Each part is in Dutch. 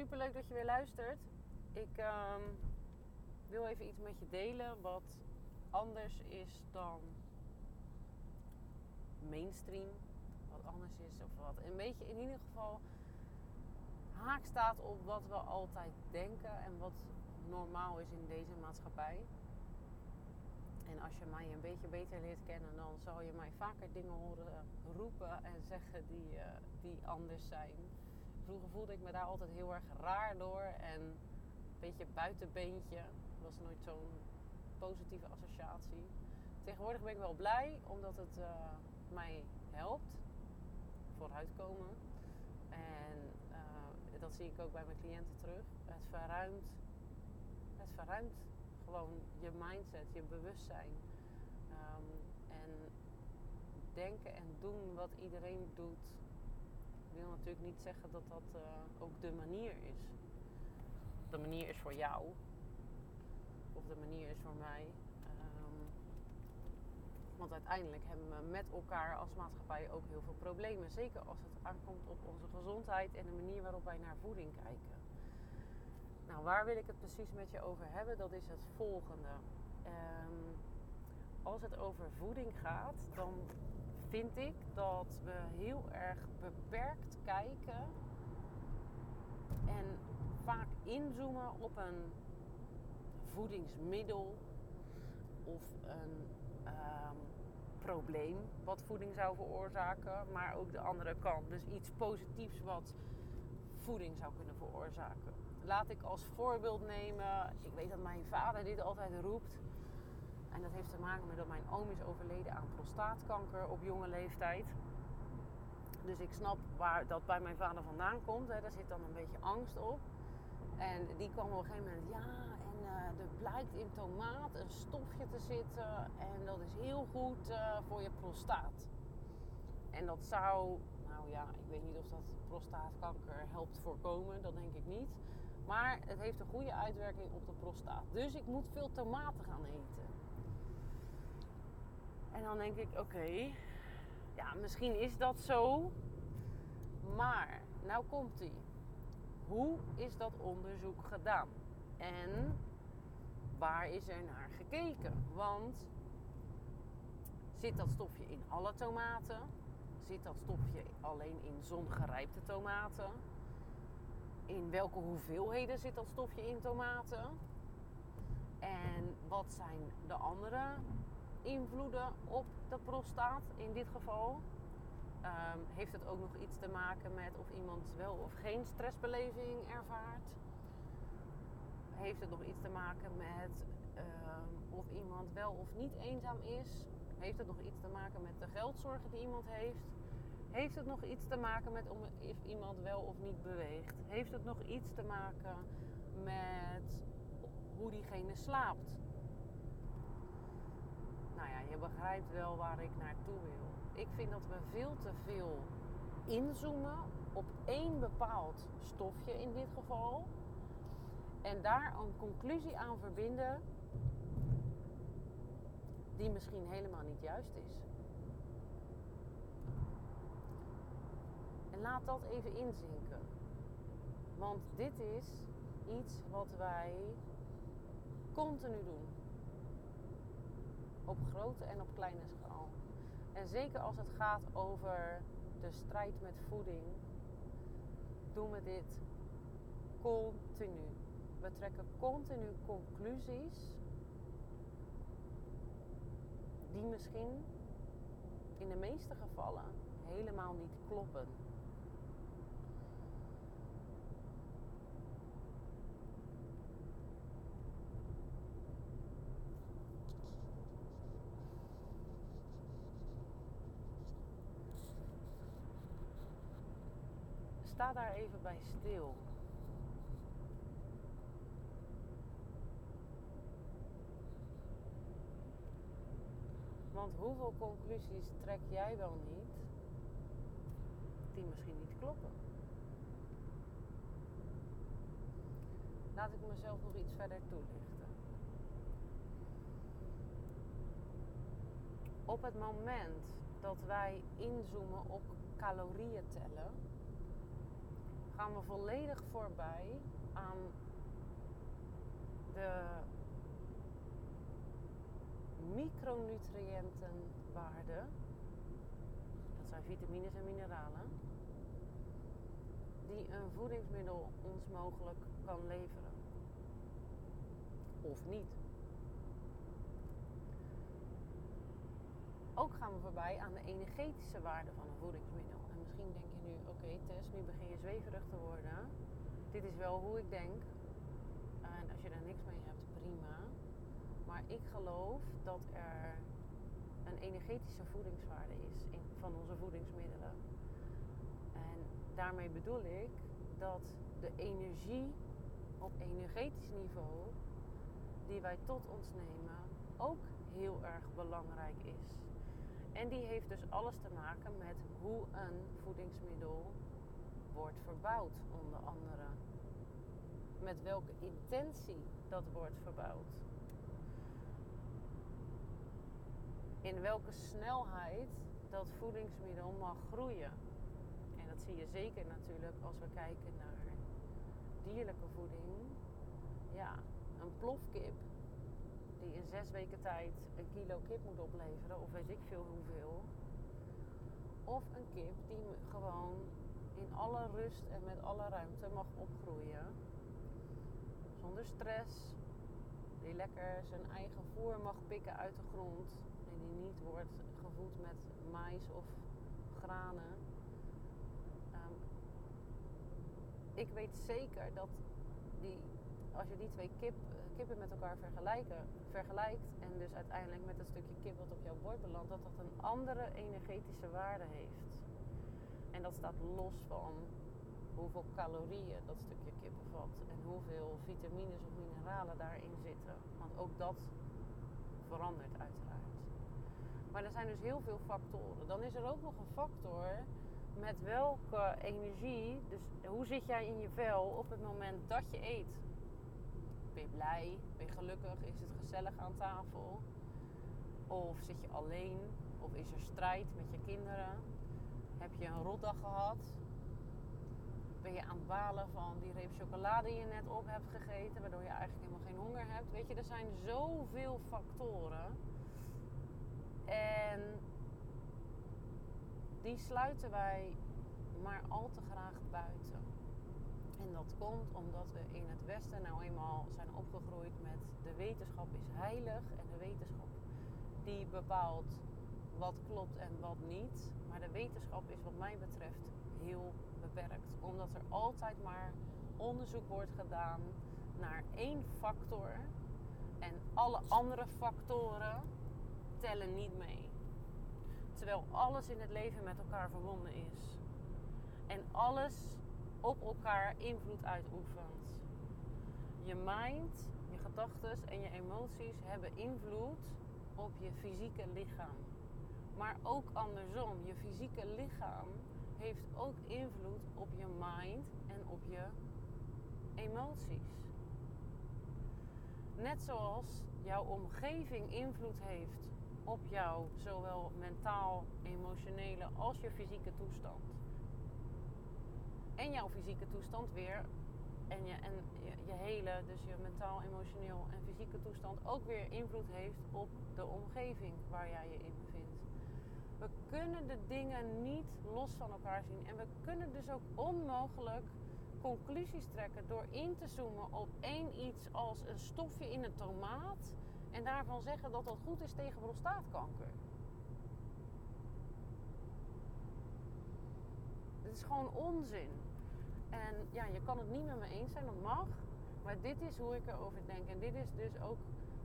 super leuk dat je weer luistert. Ik ehm, wil even iets met je delen wat anders is dan mainstream. Wat anders is of wat een beetje in ieder geval haak staat op wat we altijd denken en wat normaal is in deze maatschappij. En als je mij een beetje beter leert kennen, dan zal je mij vaker dingen horen roepen en zeggen die, uh, die anders zijn. Vroeger voelde ik me daar altijd heel erg raar door en een beetje buitenbeentje. Was nooit zo'n positieve associatie. Tegenwoordig ben ik wel blij omdat het uh, mij helpt vooruitkomen. En uh, dat zie ik ook bij mijn cliënten terug. Het verruimt, het verruimt gewoon je mindset, je bewustzijn. Um, en denken en doen wat iedereen doet, wil natuurlijk niet zeggen dat dat uh, ook de manier is. De manier is voor jou, of de manier is voor mij. Um, want uiteindelijk hebben we met elkaar als maatschappij ook heel veel problemen. Zeker als het aankomt op onze gezondheid en de manier waarop wij naar voeding kijken. Nou, waar wil ik het precies met je over hebben? Dat is het volgende. Um, als het over voeding gaat, dan vind ik dat we heel erg beperkt kijken en vaak inzoomen op een voedingsmiddel of een um, probleem wat voeding zou veroorzaken, maar ook de andere kant. Dus iets positiefs wat voeding zou kunnen veroorzaken. Laat ik als voorbeeld nemen, ik weet dat mijn vader dit altijd roept. En dat heeft te maken met dat mijn oom is overleden aan prostaatkanker op jonge leeftijd. Dus ik snap waar dat bij mijn vader vandaan komt. Hè. Daar zit dan een beetje angst op. En die kwam op een gegeven moment, ja, en uh, er blijkt in tomaat een stofje te zitten. En dat is heel goed uh, voor je prostaat. En dat zou, nou ja, ik weet niet of dat prostaatkanker helpt voorkomen, dat denk ik niet. Maar het heeft een goede uitwerking op de prostaat. Dus ik moet veel tomaten gaan eten. En dan denk ik, oké, ja, misschien is dat zo. Maar, nou komt ie. Hoe is dat onderzoek gedaan? En waar is er naar gekeken? Want zit dat stofje in alle tomaten? Zit dat stofje alleen in zongerijpte tomaten? In welke hoeveelheden zit dat stofje in tomaten? En wat zijn de andere invloeden op de prostaat in dit geval? Um, heeft het ook nog iets te maken met of iemand wel of geen stressbeleving ervaart? Heeft het nog iets te maken met um, of iemand wel of niet eenzaam is? Heeft het nog iets te maken met de geldzorgen die iemand heeft? Heeft het nog iets te maken met of iemand wel of niet beweegt? Heeft het nog iets te maken met hoe diegene slaapt? Nou ja, je begrijpt wel waar ik naartoe wil. Ik vind dat we veel te veel inzoomen op één bepaald stofje in dit geval. En daar een conclusie aan verbinden die misschien helemaal niet juist is. En laat dat even inzinken. Want dit is iets wat wij continu doen. Op grote en op kleine schaal. En zeker als het gaat over de strijd met voeding, doen we dit continu. We trekken continu conclusies die misschien in de meeste gevallen helemaal niet kloppen. Sta daar even bij stil. Want hoeveel conclusies trek jij wel niet die misschien niet kloppen? Laat ik mezelf nog iets verder toelichten. Op het moment dat wij inzoomen op calorieën tellen, gaan we volledig voorbij aan de micronutriëntenwaarde. Dat zijn vitamines en mineralen. Die een voedingsmiddel ons mogelijk kan leveren. Of niet. Ook gaan we voorbij aan de energetische waarde van een voedingsmiddel. En misschien denk nu, oké Tess, nu begin je zweverig te worden. Dit is wel hoe ik denk. En als je daar niks mee hebt, prima. Maar ik geloof dat er een energetische voedingswaarde is in, van onze voedingsmiddelen. En daarmee bedoel ik dat de energie op energetisch niveau die wij tot ons nemen ook heel erg belangrijk is. En die heeft dus alles te maken met hoe een voedingsmiddel wordt verbouwd, onder andere. Met welke intentie dat wordt verbouwd. In welke snelheid dat voedingsmiddel mag groeien. En dat zie je zeker natuurlijk als we kijken naar dierlijke voeding. Ja, een plofkip die in zes weken tijd een kilo kip moet opleveren, of weet ik veel hoeveel. Of een kip die gewoon in alle rust en met alle ruimte mag opgroeien. Zonder stress. Die lekker zijn eigen voer mag pikken uit de grond. En die niet wordt gevoed met mais of granen. Um, ik weet zeker dat die, als je die twee kip, kippen met elkaar vergelijkt en dus uiteindelijk met het stukje kip wat op jouw bord belandt, dat dat een andere energetische waarde heeft. En dat staat los van hoeveel calorieën dat stukje kip bevat en hoeveel vitamines of mineralen daarin zitten. Want ook dat verandert uiteraard. Maar er zijn dus heel veel factoren. Dan is er ook nog een factor met welke energie, dus hoe zit jij in je vel op het moment dat je eet? Ben je blij? Ben je gelukkig? Is het gezellig aan tafel? Of zit je alleen? Of is er strijd met je kinderen? Heb je een rotdag gehad? Ben je aan het balen van die reep chocolade die je net op hebt gegeten, waardoor je eigenlijk helemaal geen honger hebt? Weet je, er zijn zoveel factoren. En die sluiten wij maar al te graag buiten. En dat komt omdat we in het Westen nou eenmaal zijn opgegroeid met de wetenschap is heilig en de wetenschap die bepaalt wat klopt en wat niet. Maar de wetenschap is wat mij betreft heel beperkt. Omdat er altijd maar onderzoek wordt gedaan naar één factor en alle andere factoren tellen niet mee. Terwijl alles in het leven met elkaar verbonden is. En alles op elkaar invloed uitoefent. Je mind, je gedachten en je emoties hebben invloed op je fysieke lichaam. Maar ook andersom, je fysieke lichaam heeft ook invloed op je mind en op je emoties. Net zoals jouw omgeving invloed heeft op jouw zowel mentaal, emotionele als je fysieke toestand en jouw fysieke toestand weer en, je, en je, hele, dus je mentaal, emotioneel en fysieke toestand ook weer invloed heeft op de omgeving waar jij je in bevindt. We kunnen de dingen niet los van elkaar zien en we kunnen dus ook onmogelijk conclusies trekken door in te zoomen op één iets als een stofje in een tomaat en daarvan zeggen dat dat goed is tegen prostaatkanker. Het is gewoon onzin. En ja, je kan het niet met me eens zijn, dat mag. Maar dit is hoe ik erover denk. En dit is dus ook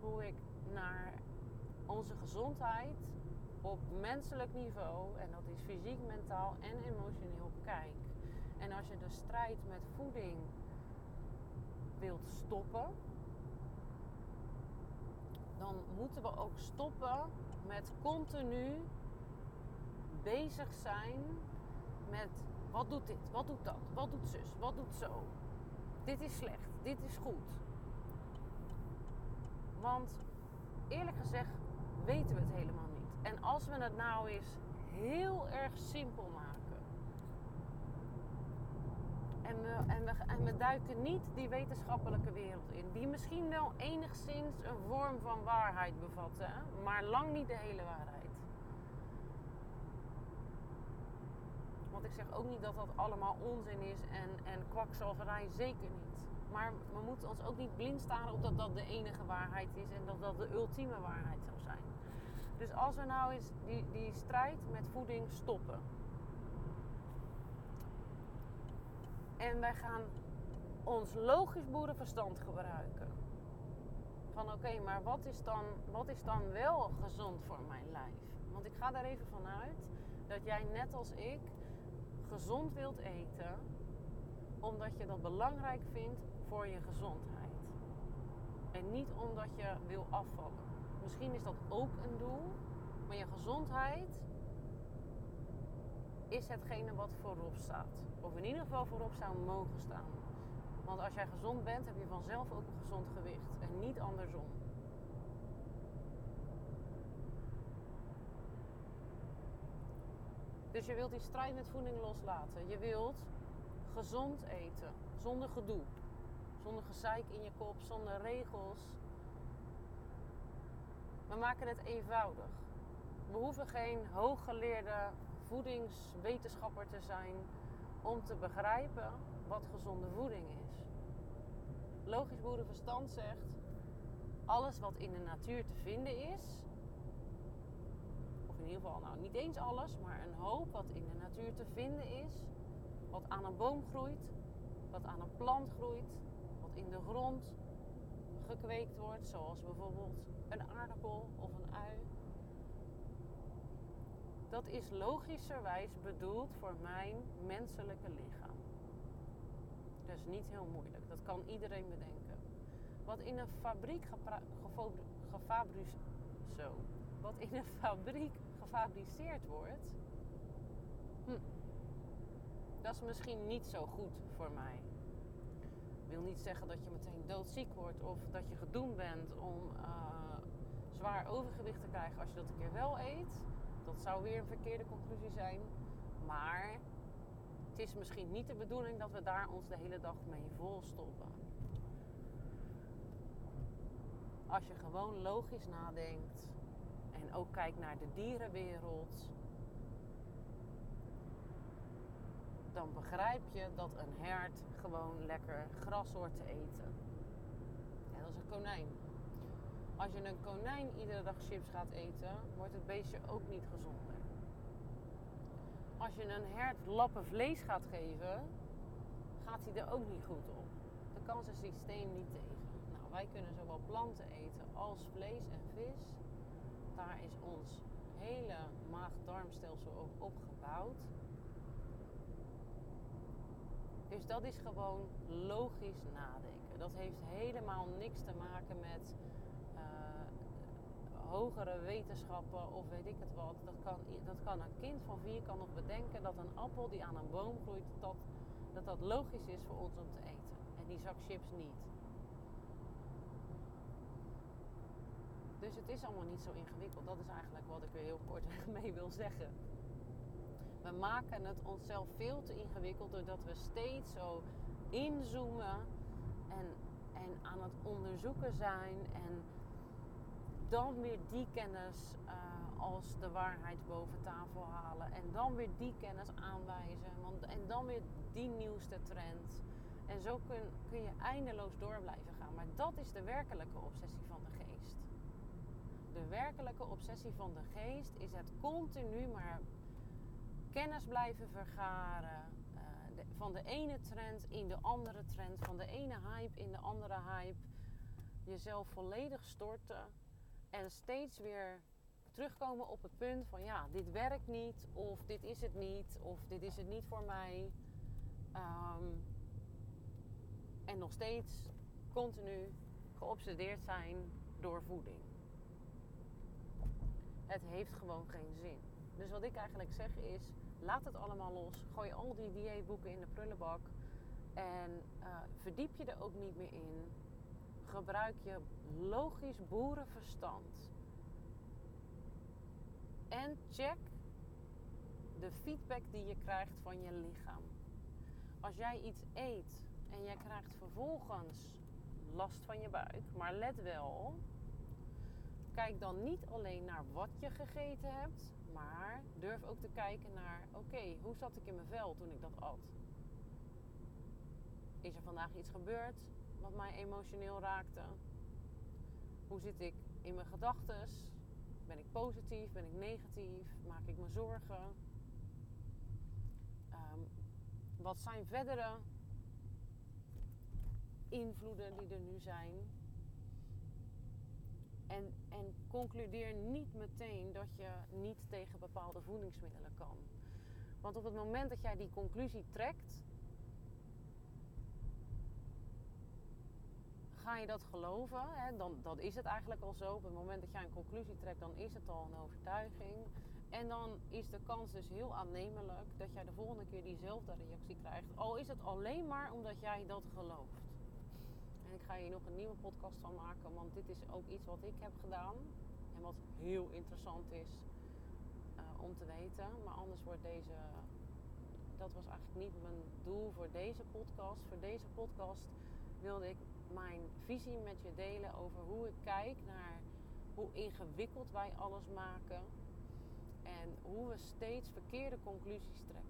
hoe ik naar onze gezondheid op menselijk niveau, en dat is fysiek, mentaal en emotioneel, kijk. En als je de strijd met voeding wilt stoppen, dan moeten we ook stoppen met continu bezig zijn met wat doet dit? Wat doet dat? Wat doet zus? Wat doet zo? Dit is slecht. Dit is goed. Want eerlijk gezegd weten we het helemaal niet. En als we het nou eens heel erg simpel maken. En we, en, we, en we duiken niet die wetenschappelijke wereld in. Die misschien wel enigszins een vorm van waarheid bevatten. Maar lang niet de hele waarheid. Want ik zeg ook niet dat dat allemaal onzin is en, en kwakzalverij. Zeker niet. Maar we moeten ons ook niet blind staren op dat dat de enige waarheid is. En dat dat de ultieme waarheid zou zijn. Dus als we nou eens die, die strijd met voeding stoppen En wij gaan ons logisch boerenverstand gebruiken. Van oké, maar wat is, dan, wat is dan wel gezond voor mijn lijf? Want ik ga daar even vanuit dat jij net als ik gezond wilt eten, omdat je dat belangrijk vindt voor je gezondheid. En niet omdat je wil afvallen. Misschien is dat ook een doel, maar je gezondheid is hetgene wat voorop staat. Of in ieder geval voorop zou mogen staan. Want als jij gezond bent, heb je vanzelf ook een gezond gewicht. En niet andersom. Dus je wilt die strijd met voeding loslaten. Je wilt gezond eten. Zonder gedoe. Zonder gezeik in je kop. Zonder regels. We maken het eenvoudig. We hoeven geen hooggeleerde voedingswetenschapper te zijn om te begrijpen wat gezonde voeding is. Logisch boerenverstand zegt: alles wat in de natuur te vinden is, ieder geval nou niet eens alles, maar een hoop wat in de natuur te vinden is, wat aan een boom groeit, wat aan een plant groeit, wat in de grond gekweekt wordt, zoals bijvoorbeeld een aardappel of een ui dat is logischerwijs bedoeld voor mijn menselijke lichaam. Dat is niet heel moeilijk, dat kan iedereen bedenken. Wat in een fabriek gefabriceerd zo, wat in een fabriek gefabriceerd wordt, hm, dat is misschien niet zo goed voor mij. Ik wil niet zeggen dat je meteen doodziek wordt of dat je gedoemd bent om uh, zwaar overgewicht te krijgen als je dat een keer wel eet dat zou weer een verkeerde conclusie zijn. Maar het is misschien niet de bedoeling dat we daar ons de hele dag mee volstoppen. Als je gewoon logisch nadenkt en ook kijkt naar de dierenwereld, dan begrijp je dat een hert gewoon lekker gras hoort te eten. En dat is een konijn. Als je een konijn iedere dag chips gaat eten, wordt het beestje ook niet gezonder. Als je een hert lappen vlees gaat geven, gaat hij er ook niet goed op. De kans is systeem niet tegen. Nou, wij kunnen zowel planten eten als vlees en vis. Daar is ons hele maag-darmstelsel ook opgebouwd. Dus dat is gewoon logisch nadenken. Dat heeft helemaal niks te maken met hogere wetenschappen of weet ik het wat. Dat kan, dat kan een kind van vier kan nog bedenken dat een appel die aan een boom groeit, dat dat, dat logisch is voor ons om te eten. En die zak chips niet. Dus het is allemaal niet zo ingewikkeld. Dat is eigenlijk wat ik er heel kort mee wil zeggen. We maken het onszelf veel te ingewikkeld doordat we steeds zo inzoomen en, en aan het onderzoeken zijn en dan weer die kennis uh, als de waarheid boven tafel halen. En dan weer die kennis aanwijzen. Want, en dan weer die nieuwste trend. En zo kun, kun je eindeloos door blijven gaan. Maar dat is de werkelijke obsessie van de geest. De werkelijke obsessie van de geest is het continu maar kennis blijven vergaren. De, van de ene trend in de andere trend. Van de ene hype in de andere hype. Jezelf volledig storten en steeds weer terugkomen op het punt van ja, dit werkt niet, of dit is het niet, of dit is het niet voor mij. Ehm, en nog steeds continu geobsedeerd zijn door voeding. Het heeft gewoon geen zin. Dus wat ik eigenlijk zeg is, laat het allemaal los. Gooi al die dieetboeken in de prullenbak. En uh, verdiep je er ook niet meer in gebruik je logisch boerenverstand. En check de feedback die je krijgt van je lichaam. als jij iets eet en jij krijgt vervolgens last van je buik, maar let wel, kijk dan niet alleen naar wat je gegeten hebt, maar durf ook te kijken naar, oké, hoe zat ik in mijn vel toen ik dat at? Is er vandaag iets gebeurd wat mij emotioneel raakte? Hoe zit ik in mijn gedachten? Ben ik positief? Ben ik negatief? Maak ik me zorgen? Um, wat zijn verdere invloeden die er nu zijn? En, en concludeer niet meteen dat je niet tegen bepaalde voedingsmiddelen kan. Want op het moment dat jij die conclusie trekt, ga je dat geloven, hè, dan, dan is het eigenlijk al zo. Op het moment dat jij een conclusie trekt, dan is het al een overtuiging. En dan is de kans dus heel aannemelijk dat jij de volgende keer diezelfde reactie krijgt. Al is het alleen maar omdat jij dat gelooft. En ik ga hier nog een nieuwe podcast van maken, want dit is ook iets wat ik heb gedaan. En wat heel interessant is uh, om te weten. Maar anders wordt deze. Dat was eigenlijk niet mijn doel voor deze podcast. Voor deze podcast wilde ik mijn visie met je delen over hoe ik kijk naar hoe ingewikkeld wij alles maken en hoe we steeds verkeerde conclusies trekken.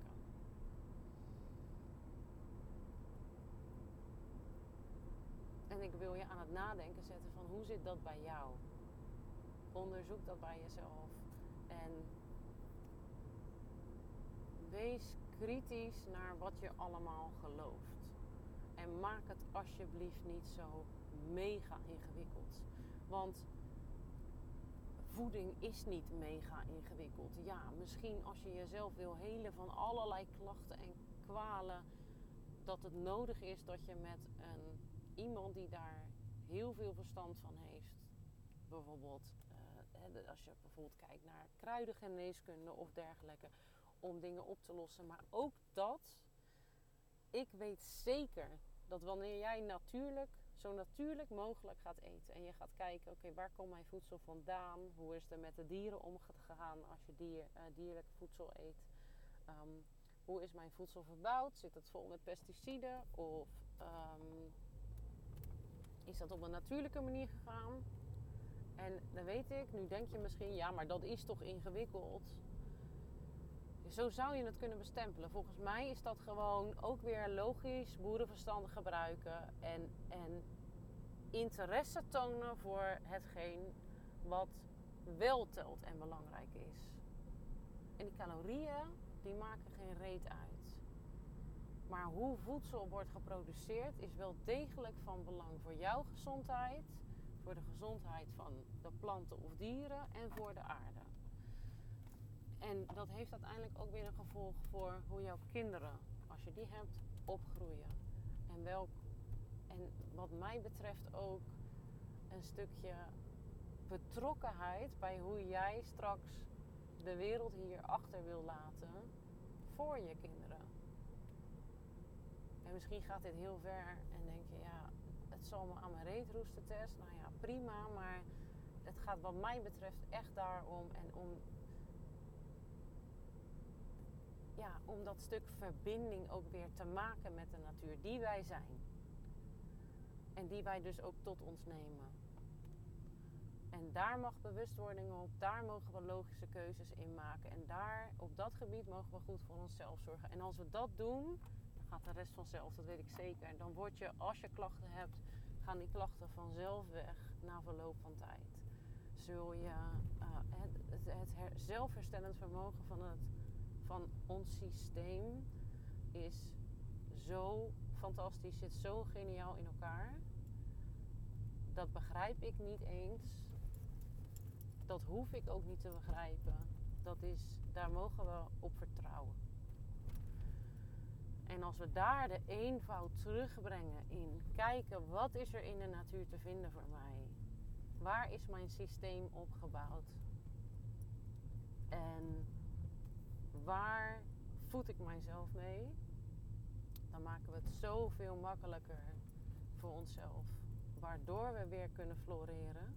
En ik wil je aan het nadenken zetten van hoe zit dat bij jou? Onderzoek dat bij jezelf. En wees kritisch naar wat je allemaal gelooft. En maak het alsjeblieft niet zo mega ingewikkeld. Want voeding is niet mega ingewikkeld. Ja, misschien als je jezelf wil helen van allerlei klachten en kwalen, dat het nodig is dat je met een, iemand die daar heel veel verstand van heeft, bijvoorbeeld uh, als je bijvoorbeeld kijkt naar kruidengeneeskunde of dergelijke, om dingen op te lossen. Maar ook dat, ik weet zeker dat wanneer jij natuurlijk, zo natuurlijk mogelijk gaat eten en je gaat kijken, oké, waar komt mijn voedsel vandaan? Hoe is er met de dieren omgegaan als je dier, uh, dierlijk voedsel eet? Ehm, hoe is mijn voedsel verbouwd? Zit het vol met pesticiden? Of um, is dat op een natuurlijke manier gegaan? En dan weet ik, nu denk je misschien, ja, maar dat is toch ingewikkeld? Zo zou je het kunnen bestempelen. Volgens mij is dat gewoon ook weer logisch boerenverstand gebruiken en, en interesse tonen voor hetgeen wat wel telt en belangrijk is. En die calorieën, die maken geen reet uit. Maar hoe voedsel wordt geproduceerd is wel degelijk van belang voor jouw gezondheid, voor de gezondheid van de planten of dieren en voor de aarde. En dat heeft uiteindelijk ook weer een gevolg voor hoe jouw kinderen, als je die hebt, opgroeien. En, welk, en wat mij betreft ook een stukje betrokkenheid bij hoe jij straks de wereld hier achter wil laten voor je kinderen. En misschien gaat dit heel ver en denk je, ja, het zal me aan mijn reet roesten, Tess. Nou ja, prima, maar het gaat wat mij betreft echt daarom en om ja, om dat stuk verbinding ook weer te maken met de natuur die wij zijn. En die wij dus ook tot ons nemen. En daar mag bewustwording op, daar mogen we logische keuzes in maken. En daar, op dat gebied, mogen we goed voor onszelf zorgen. En als we dat doen, gaat de rest vanzelf, dat weet ik zeker. Dan word je, als je klachten hebt, gaan die klachten vanzelf weg na verloop van tijd. Zul je het, het, het zelfherstellend vermogen van het van ons systeem is zo fantastisch, zit zo geniaal in elkaar. Dat begrijp ik niet eens. Dat hoef ik ook niet te begrijpen. Dat is, daar mogen we op vertrouwen. En als we daar de eenvoud terugbrengen in kijken wat is er in de natuur te vinden voor mij? Waar is mijn systeem opgebouwd? En waar voed ik mijzelf mee? Dan maken we het zoveel makkelijker voor onszelf. Waardoor we weer kunnen floreren.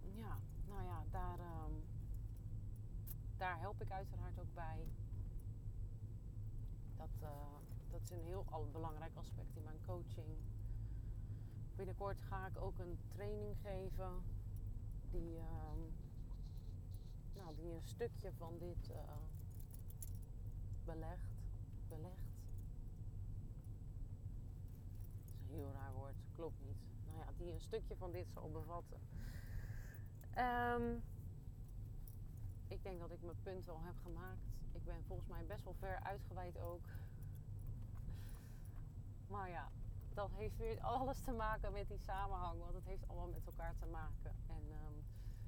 Ja, nou ja, daar, um, daar help ik uiteraard ook bij. Dat, uh, dat is een heel belangrijk aspect in mijn coaching. Binnenkort ga ik ook een training geven die, uh, nou, die een stukje van dit uh, belegt. belegt. Dat is een heel raar woord, klopt niet. Nou ja, die een stukje van dit zal bevatten. Um, ik denk dat ik mijn punt wel heb gemaakt. Ik ben volgens mij best wel ver uitgeweid ook. Maar ja, dat heeft weer alles te maken met die samenhang. Want het heeft allemaal met elkaar te maken. En um,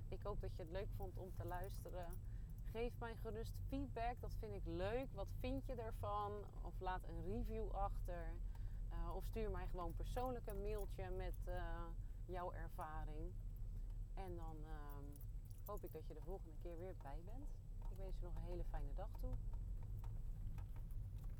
ik hoop dat je het leuk vond om te luisteren. Geef mij gerust feedback. Dat vind ik leuk. Wat vind je ervan? Of laat een review achter. Uh, of stuur mij gewoon persoonlijk een mailtje met uh, jouw ervaring. En dan... Uh, hoop ik dat je de volgende keer weer bij bent. Ik wens je nog een hele fijne dag toe.